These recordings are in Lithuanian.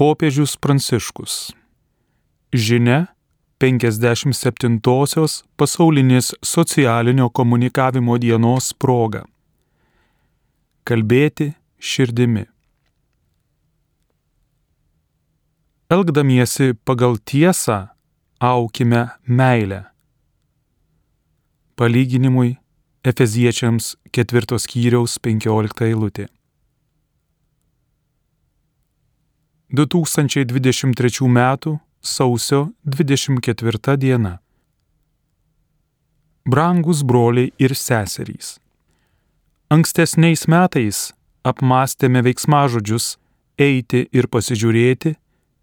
Popiežius Pranciškus. Žinia 57-osios pasaulinės socialinio komunikavimo dienos proga. Kalbėti širdimi. Elgdamiesi pagal tiesą, aukime meilę. Palyginimui Efeziečiams 4 skyriaus 15 eilutė. 2023 m. sausio 24 diena. Brangus broliai ir seserys. Ankstesniais metais apmastėme veiksmažodžius eiti ir pasižiūrėti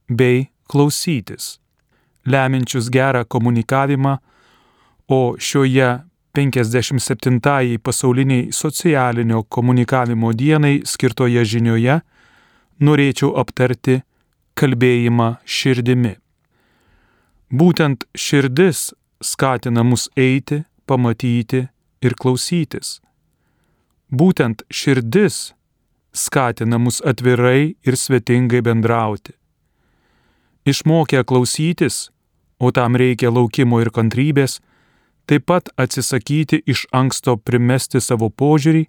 bei klausytis, leminčius gerą komunikavimą, o šioje 57-ąjį pasauliniai socialinio komunikavimo dienai skirtoje žinioje norėčiau aptarti kalbėjimą širdimi. Būtent širdis skatina mus eiti, pamatyti ir klausytis. Būtent širdis skatina mus atvirai ir svetingai bendrauti. Išmokę klausytis, o tam reikia laukimo ir kantrybės, taip pat atsisakyti iš anksto primesti savo požiūrį,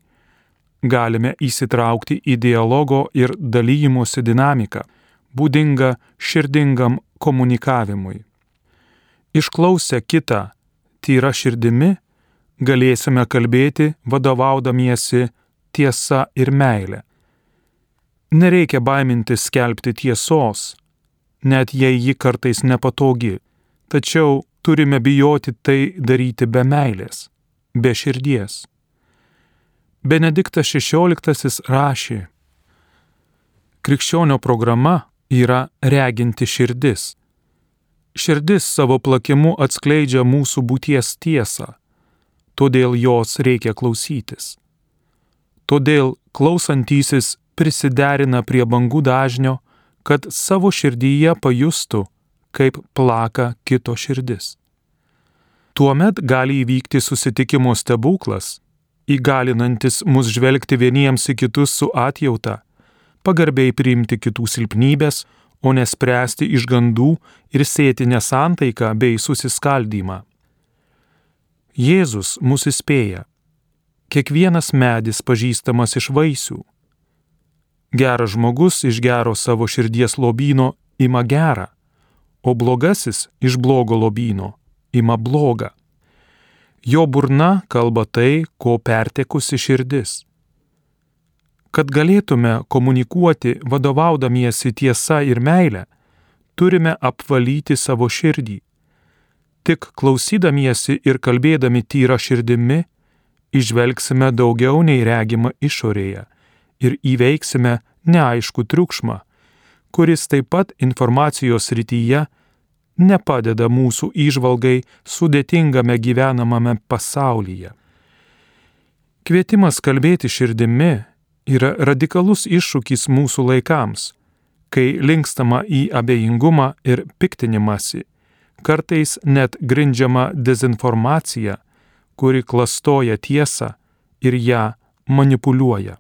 galime įsitraukti į dialogo ir dalymosi dinamiką, būdingą širdingam komunikavimui. Išklausę kitą tyra širdimi, galėsime kalbėti vadovaudamiesi tiesa ir meilė. Nereikia baimintis skelbti tiesos, net jei ji kartais nepatogi, tačiau turime bijoti tai daryti be meilės, be širdies. Benediktas XVI rašė, Krikščionio programa yra reginti širdis. Širdis savo plakimu atskleidžia mūsų būties tiesą, todėl jos reikia klausytis. Todėl klausantysis prisiderina prie bangų dažnio, kad savo širdyje pajustų, kaip plaka kito širdis. Tuomet gali įvykti susitikimo stebuklas, įgalinantis mus žvelgti vieniems į kitus su atjauta, pagarbiai priimti kitų silpnybės, o nespręsti iš gandų ir sėti nesantaiką bei susiskaldymą. Jėzus mus įspėja. Kiekvienas medis pažįstamas iš vaisių. Geras žmogus iš gero savo širdies lobyno ima gerą, o blogasis iš blogo lobyno ima blogą. Jo burna kalba tai, ko pertekusi širdis. Kad galėtume komunikuoti vadovaudamiesi tiesa ir meile, turime apvalyti savo širdį. Tik klausydamiesi ir kalbėdami tyra širdimi, išvelgsime daugiau nei regima išorėje ir įveiksime neaišku triukšmą, kuris taip pat informacijos rytyje nepadeda mūsų išvalgai sudėtingame gyvenamame pasaulyje. Kvietimas kalbėti širdimi yra radikalus iššūkis mūsų laikams, kai linkstama į abejingumą ir piktinimąsi, kartais net grindžiama dezinformacija, kuri klastoja tiesą ir ją manipuliuoja.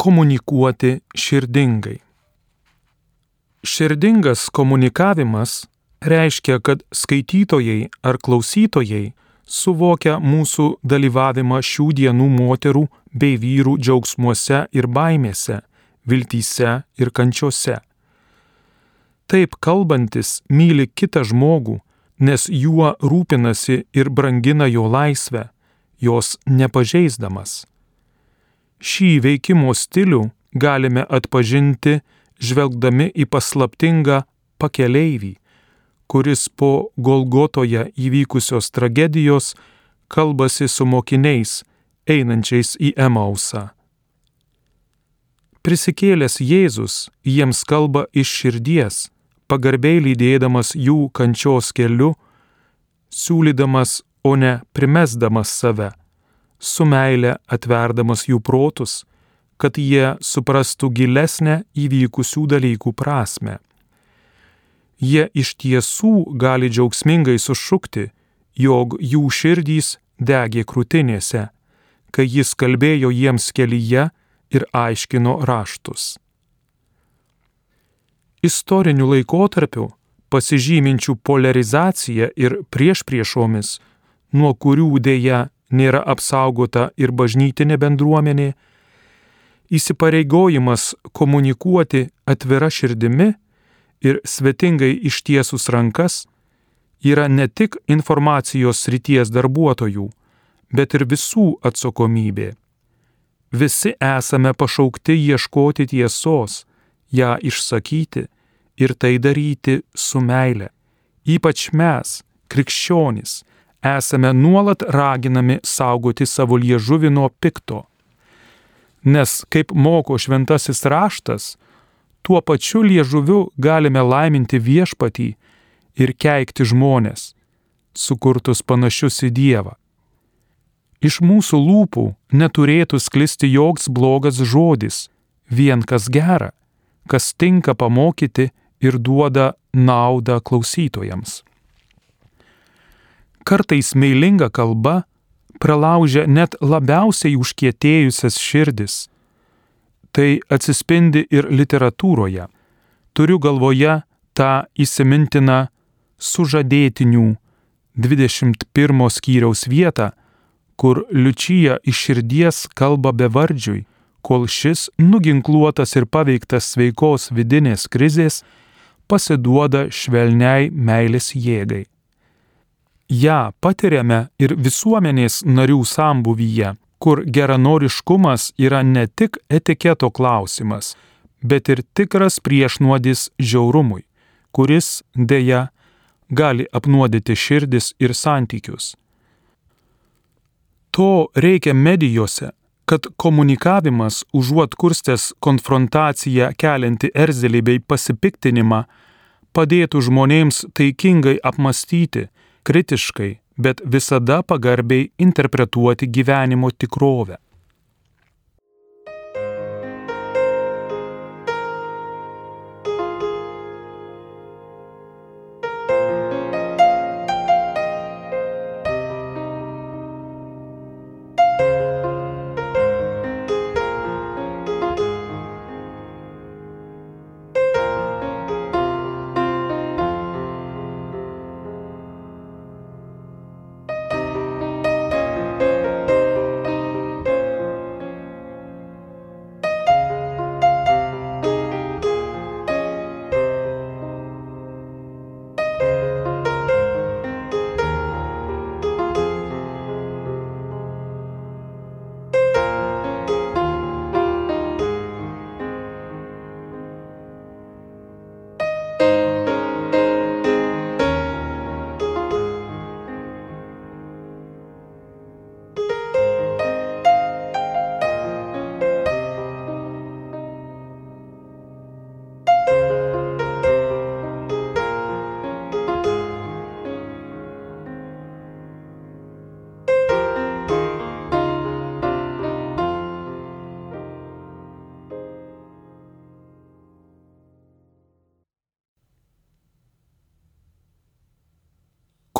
Komunikuoti širdingai. Širdingas komunikavimas reiškia, kad skaitytojai ar klausytojai suvokia mūsų dalyvavimą šių dienų moterų bei vyrų džiaugsmuose ir baimėse, viltyse ir kančiose. Taip kalbantis myli kitą žmogų, nes juo rūpinasi ir brangina jo laisvę, jos nepažeisdamas. Šį veikimo stilių galime atpažinti žvelgdami į paslaptingą pakeleivį, kuris po Golgotoje įvykusios tragedijos kalbasi su mokiniais, einančiais į Emausą. Prisikėlęs Jėzus jiems kalba iš širdies, pagarbiai lydėdamas jų kančios keliu, siūlydamas, o ne primesdamas save, su meile atverdamas jų protus, kad jie suprastų gilesnę įvykusių dalykų prasme. Jie iš tiesų gali džiaugsmingai sušukti, jog jų širdys degė krūtinėse, kai jis kalbėjo jiems kelyje ir aiškino raštus. Istorinių laikotarpių, pasižyminčių polarizaciją ir priešpriešomis, nuo kurių dėja nėra apsaugota ir bažnytinė bendruomenė, įsipareigojimas komunikuoti atvira širdimi ir svetingai ištiesus rankas yra ne tik informacijos srities darbuotojų, bet ir visų atsakomybė. Visi esame pašaukti ieškoti tiesos, ją išsakyti ir tai daryti su meile. Ypač mes, krikščionys, esame nuolat raginami saugoti savo liežuvį nuo pikto Nes, kaip moko šventasis raštas, tuo pačiu liežuviu galime laiminti viešpatį ir keikti žmonės, sukurtus panašius į Dievą. Iš mūsų lūpų neturėtų sklisti joks blogas žodis, vien kas gera, kas tinka pamokyti ir duoda naudą klausytojams. Kartais meilinga kalba pralaužia net labiausiai užkietėjusias širdis. Tai atsispindi ir literatūroje. Turiu galvoje tą įsimintiną sužadėtinių 21 skyriaus vietą, kur Liučija iš širdies kalba bevardžiui, kol šis nuginkluotas ir paveiktas sveikos vidinės krizės pasiduoda švelniai meilės jėgai ją patiriame ir visuomenės narių sambuvyje, kur geranoriškumas yra ne tik etiketo klausimas, bet ir tikras priešnuodis žiaurumui, kuris dėja gali apnuodyti širdis ir santykius. To reikia medijose, kad komunikavimas užuot kurstęs konfrontaciją kelianti erzelį bei pasipiktinimą padėtų žmonėms taikingai apmastyti, kritiškai, bet visada pagarbiai interpretuoti gyvenimo tikrovę.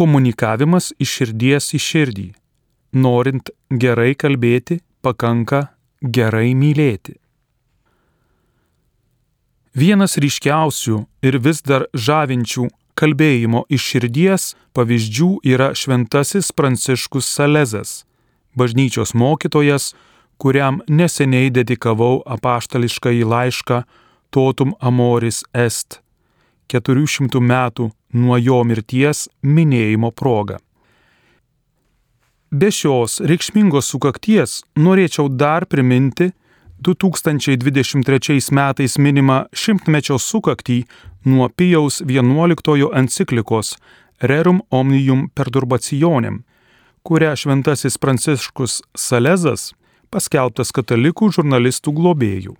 Komunikavimas iš širdies į širdį. Norint gerai kalbėti, pakanka gerai mylėti. Vienas ryškiausių ir vis dar žavinčių kalbėjimo iš širdies pavyzdžių yra šventasis Pranciškus Salezas, bažnyčios mokytojas, kuriam neseniai dedikavau apaštališką į laišką Totum Amoris Est, 400 metų nuo jo mirties minėjimo proga. Be šios reikšmingos sukakties norėčiau dar priminti 2023 metais minimą šimtmečio sukaktį nuo Pijaus XI enciklikos Rerum Omnium Perturbationem, kurią šventasis Pranciškus Salezas, paskelbtas katalikų žurnalistų globėjų.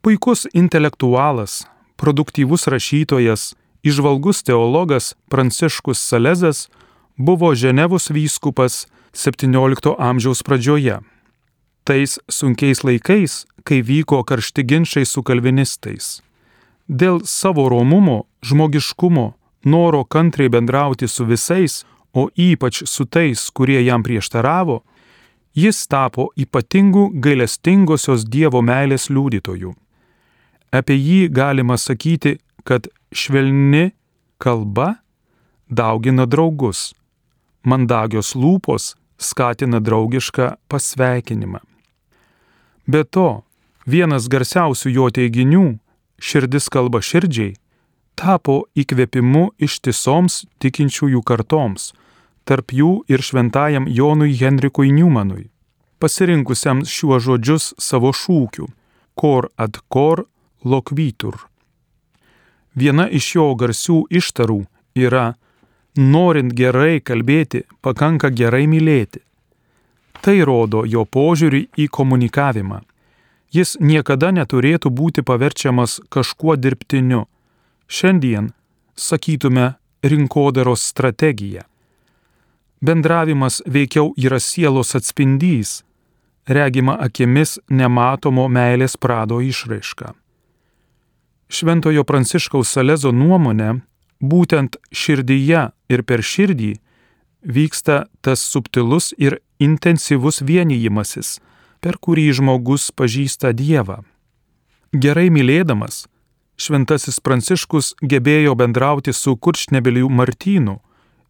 Puikus intelektualas, produktyvus rašytojas, išvalgus teologas Pranciškus Salezas buvo Ženevos vyskupas XVII amžiaus pradžioje. Tais sunkiais laikais, kai vyko karšti ginčiai su kalvinistais. Dėl savo romumo, žmogiškumo, noro kantriai bendrauti su visais, o ypač su tais, kurie jam prieštaravo, jis tapo ypatingu gailestingosios Dievo meilės liudytoju. Apie jį galima sakyti, kad švelni kalba daugina draugus, mandagios lūpos skatina draugišką pasveikinimą. Be to, vienas garsiausių jo teiginių - širdis kalba širdžiai - tapo įkvėpimu ištisoms tikinčiųjų kartoms, tarp jų ir šventajam Jonui Henrikui Newmanui, pasirinkusiam šiuo žodžius savo šūkiu - cor ad cor lokvitur. Viena iš jo garsių ištarų yra norint gerai kalbėti, pakanka gerai mylėti. Tai rodo jo požiūrį į komunikavimą. Jis niekada neturėtų būti paverčiamas kažkuo dirbtiniu. Šiandien, sakytume, rinkodaros strategija. Bendravimas veikiau yra sielos atspindys, regima akimis nematomo meilės prado išraiška. Šventojo Pranciškaus Salezo nuomonė, būtent širdyje ir per širdį vyksta tas subtilus ir intensyvus vienijimasis, per kurį žmogus pažįsta Dievą. Gerai mylėdamas, šventasis Pranciškus gebėjo bendrauti su kuršnebeliu Martynu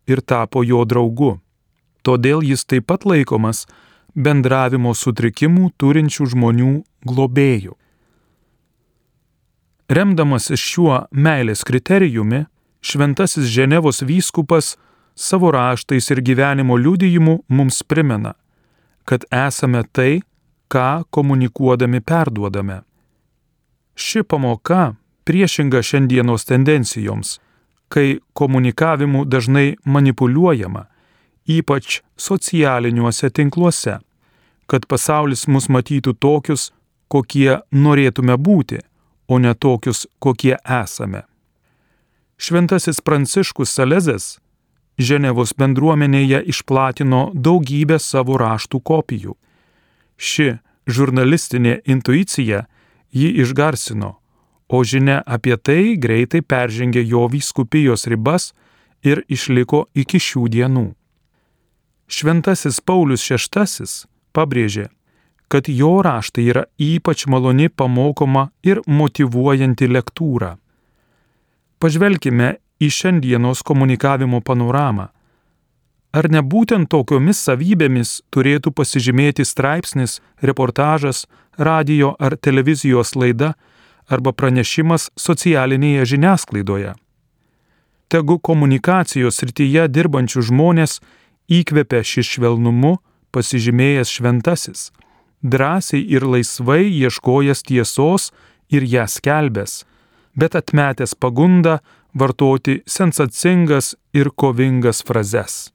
ir tapo jo draugu. Todėl jis taip pat laikomas bendravimo sutrikimų turinčių žmonių globėjų. Remdamasis šiuo meilės kriterijumi, šventasis Ženevos vyskupas savo raštais ir gyvenimo liudijimu mums primena, kad esame tai, ką komunikuodami perduodame. Ši pamoka priešinga šiandienos tendencijoms, kai komunikavimu dažnai manipuliuojama, ypač socialiniuose tinkluose, kad pasaulis mus matytų tokius, kokie norėtume būti, o ne tokius, kokie esame. Šventasis Pranciškus Salezas Ženevos bendruomenėje išplatino daugybę savo raštų kopijų. Ši žurnalistinė intuicija jį išgarsino, o žinia apie tai greitai peržengė jo vyskupijos ribas ir išliko iki šių dienų. Šventasis Paulius VI pabrėžė, kad jo raštai yra ypač maloni pamokoma ir motivuojanti lektūra. Pažvelkime į šiandienos komunikavimo panoramą. Ar ne būtent tokiomis savybėmis turėtų pasižymėti straipsnis, reportažas, radio ar televizijos laida arba pranešimas socialinėje žiniasklaidoje? Tegu komunikacijos srityje dirbančių žmonės įkvepia šį švelnumu pasižymėjęs šventasis, drąsiai ir laisvai ieškojęs tiesos ir ją skelbęs bet atmetęs pagundą vartoti sensacingas ir kovingas frazes.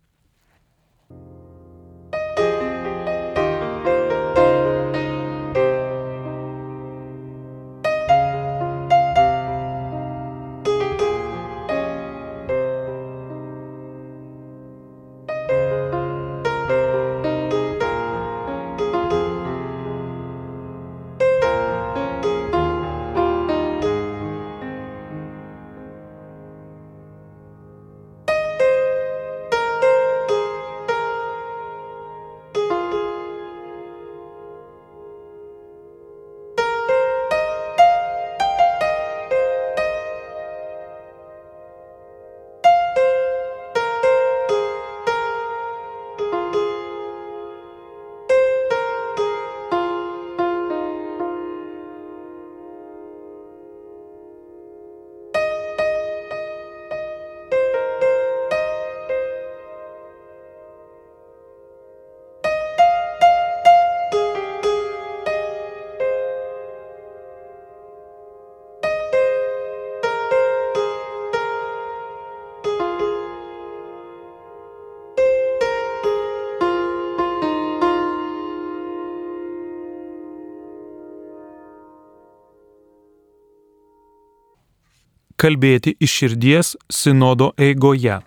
Kalbėti iš širdies sinodo eigoje.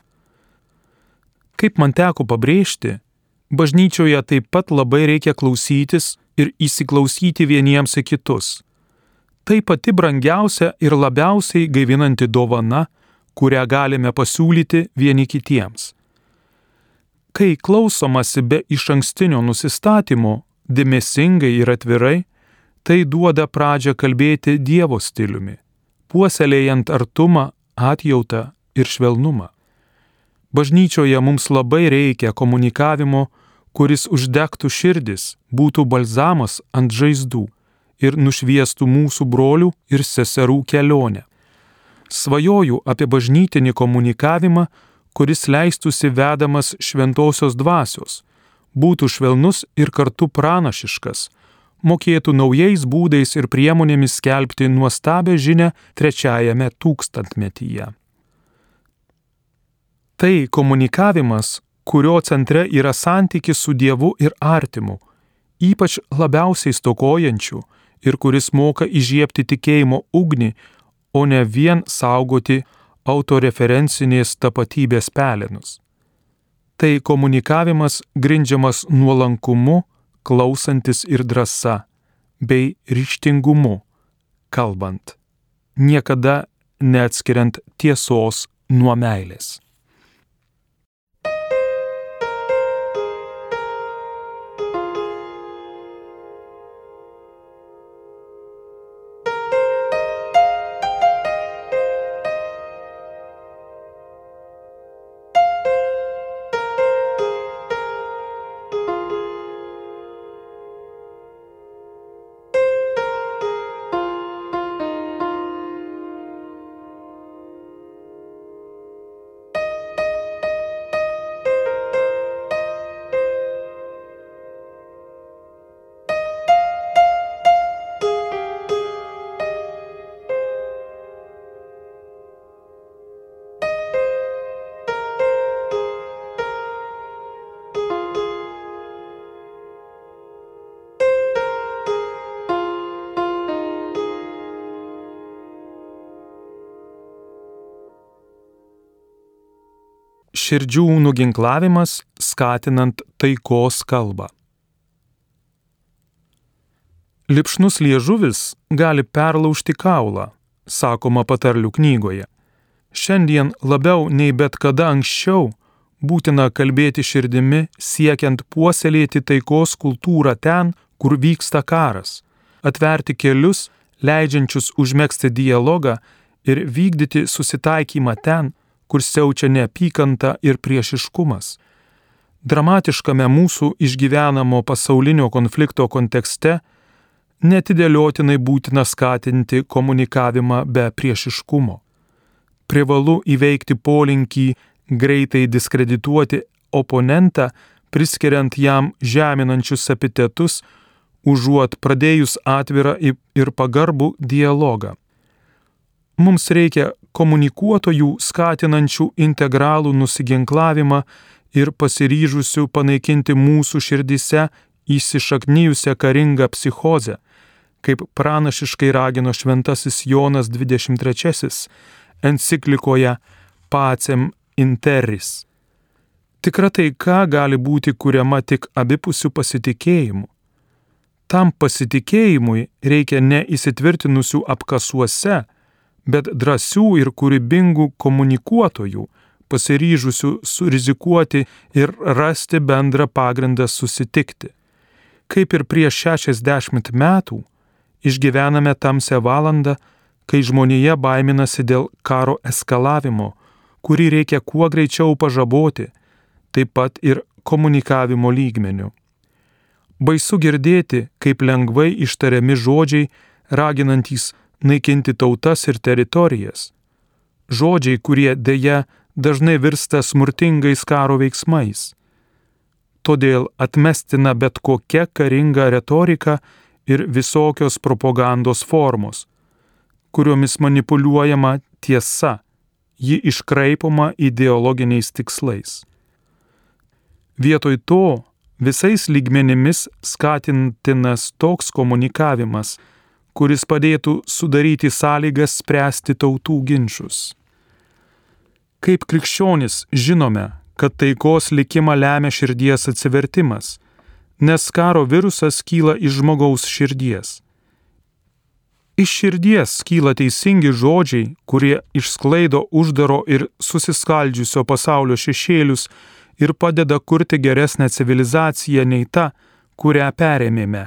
Kaip man teko pabrėžti, bažnyčioje taip pat labai reikia klausytis ir įsiklausyti vieniems į kitus. Tai pati brangiausia ir labiausiai gaivinanti dovana, kurią galime pasiūlyti vieni kitiems. Kai klausomasi be iš ankstinio nusistatymo, dėmesingai ir atvirai, tai duoda pradžią kalbėti Dievo stiliumi, puoselėjant artumą, atjautą ir švelnumą. Bažnyčioje mums labai reikia komunikavimo, kuris uždegtų širdis, būtų balzamas ant žaizdų ir nušviestų mūsų brolių ir seserų kelionę. Svajoju apie bažnytinį komunikavimą, kuris leistųsi vedamas šventosios dvasios, būtų švelnus ir kartu pranašiškas, mokėtų naujais būdais ir priemonėmis skelbti nuostabę žinę trečiajame tūkstantmetyje. Tai komunikavimas, kurio centre yra santykis su Dievu ir artimu, ypač labiausiai stokojančių ir kuris moka įžiepti tikėjimo ugnį, o ne vien saugoti autoreferencinės tapatybės pelenus. Tai komunikavimas grindžiamas nuolankumu, klausantis ir drąsa, bei ryštingumu, kalbant, niekada neatskiriant tiesos nuo meilės. Širdžių nuginklavimas skatinant taikos kalbą. Lipšnus liežuvis gali perlaužti kaulą, sakoma patarlių knygoje. Šiandien labiau nei bet kada anksčiau būtina kalbėti širdimi siekiant puoselėti taikos kultūrą ten, kur vyksta karas, atverti kelius, leidžiančius užmėgsti dialogą ir vykdyti susitaikymą ten, kur siaučia neapykanta ir priešiškumas. Dramatiškame mūsų išgyvenamo pasaulinio konflikto kontekste netidėliotinai būtina skatinti komunikavimą be priešiškumo. Privalu įveikti polinkį greitai diskredituoti oponentą, priskiriant jam žeminančius epitetus, užuot pradėjus atvirą ir pagarbų dialogą. Mums reikia komunikuotojų skatinančių integralų nusiginklavimą ir pasiryžusių panaikinti mūsų širdise įsišaknyjusią karingą psichozę, kaip pranašiškai ragino šventasis Jonas 23 enciklikoje Pacem Interis. Tikra taika gali būti kuriama tik abipusių pasitikėjimų. Tam pasitikėjimui reikia ne įsitvirtinusių apkasuose, bet drąsių ir kūrybingų komunikuotojų, pasiryžusių surizikuoti ir rasti bendrą pagrindą susitikti. Kaip ir prieš 60 metų, išgyvename tamsią valandą, kai žmonėje baiminasi dėl karo eskalavimo, kurį reikia kuo greičiau pažaboti, taip pat ir komunikavimo lygmenių. Baisu girdėti, kaip lengvai ištariami žodžiai, raginantys naikinti tautas ir teritorijas. Žodžiai, kurie dėja dažnai virsta smurtingais karo veiksmais. Todėl atmestina bet kokia karinga retorika ir visokios propagandos formos, kuriomis manipuliuojama tiesa, ji iškraipoma ideologiniais tikslais. Vietoj to visais lygmenimis skatintinas toks komunikavimas, kuris padėtų sudaryti sąlygas spręsti tautų ginčius. Kaip krikščionis žinome, kad taikos likimą lemia širdies atsivertimas, nes karo virusas kyla iš žmogaus širdies. Iš širdies kyla teisingi žodžiai, kurie išsklaido uždaro ir susiskaldžiusio pasaulio šešėlius ir padeda kurti geresnę civilizaciją nei ta, kurią perėmėme.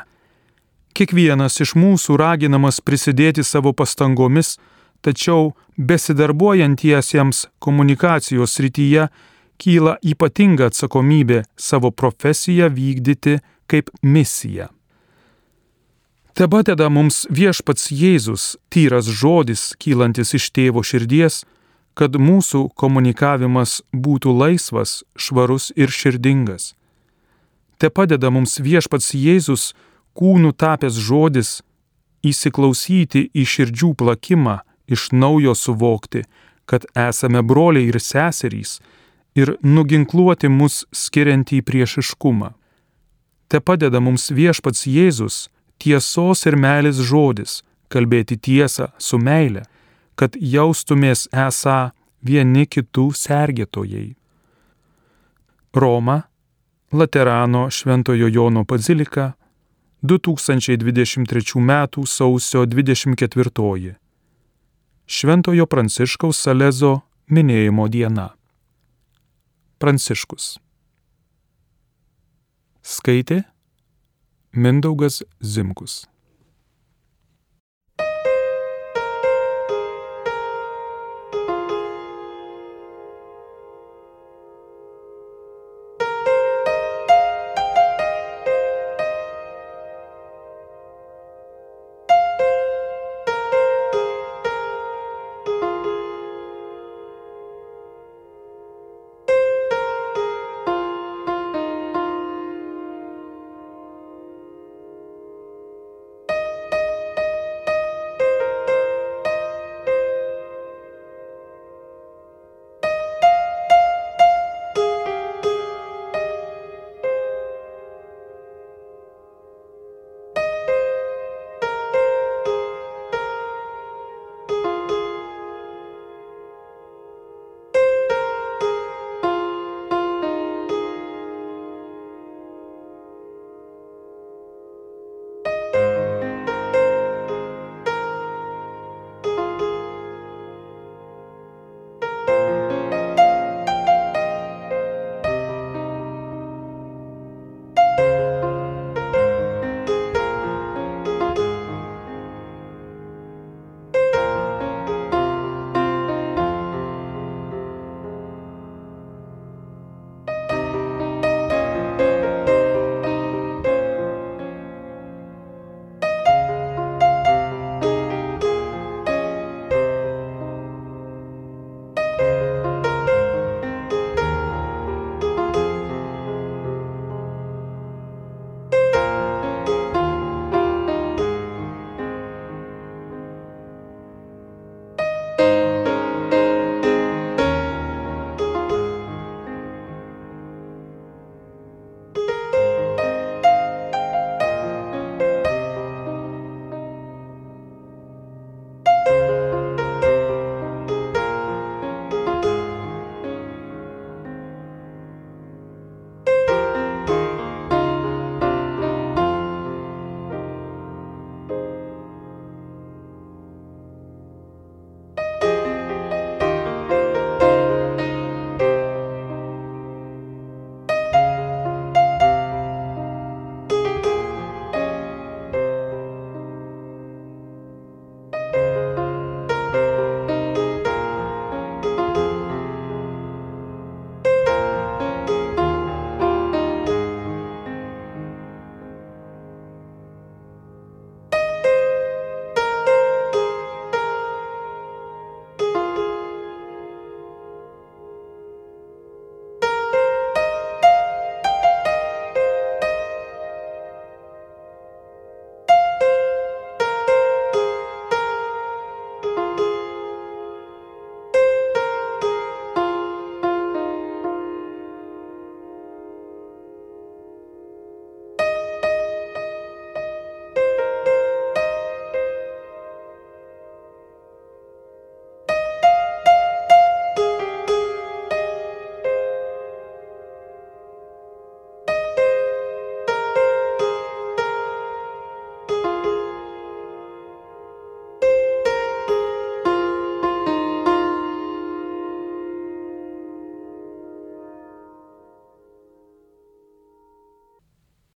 Kiekvienas iš mūsų raginamas prisidėti savo pastangomis, tačiau besidarbuojantiesiems komunikacijos srityje kyla ypatinga atsakomybė savo profesiją vykdyti kaip misiją. Tebateda mums viešpats Jėzus, tyras žodis, kylantis iš tėvo širdies, kad mūsų komunikavimas būtų laisvas, švarus ir širdingas. Te padeda mums viešpats Jėzus, kūnų tapęs žodis, įsiklausyti į širdžių plakimą, iš naujo suvokti, kad esame broliai ir seserys ir nuginkluoti mus skiriantį priešiškumą. Te padeda mums viešpats Jėzus, tiesos ir meilės žodis, kalbėti tiesą su meile, kad jaustumės esą vieni kitų sergėtojai. Roma, Laterano Šventojo Jono bazilika, 2023 m. sausio 24. Šventojo Pranciškaus Salezo minėjimo diena. Pranciškus. Skaitė Mindaugas Zimkus.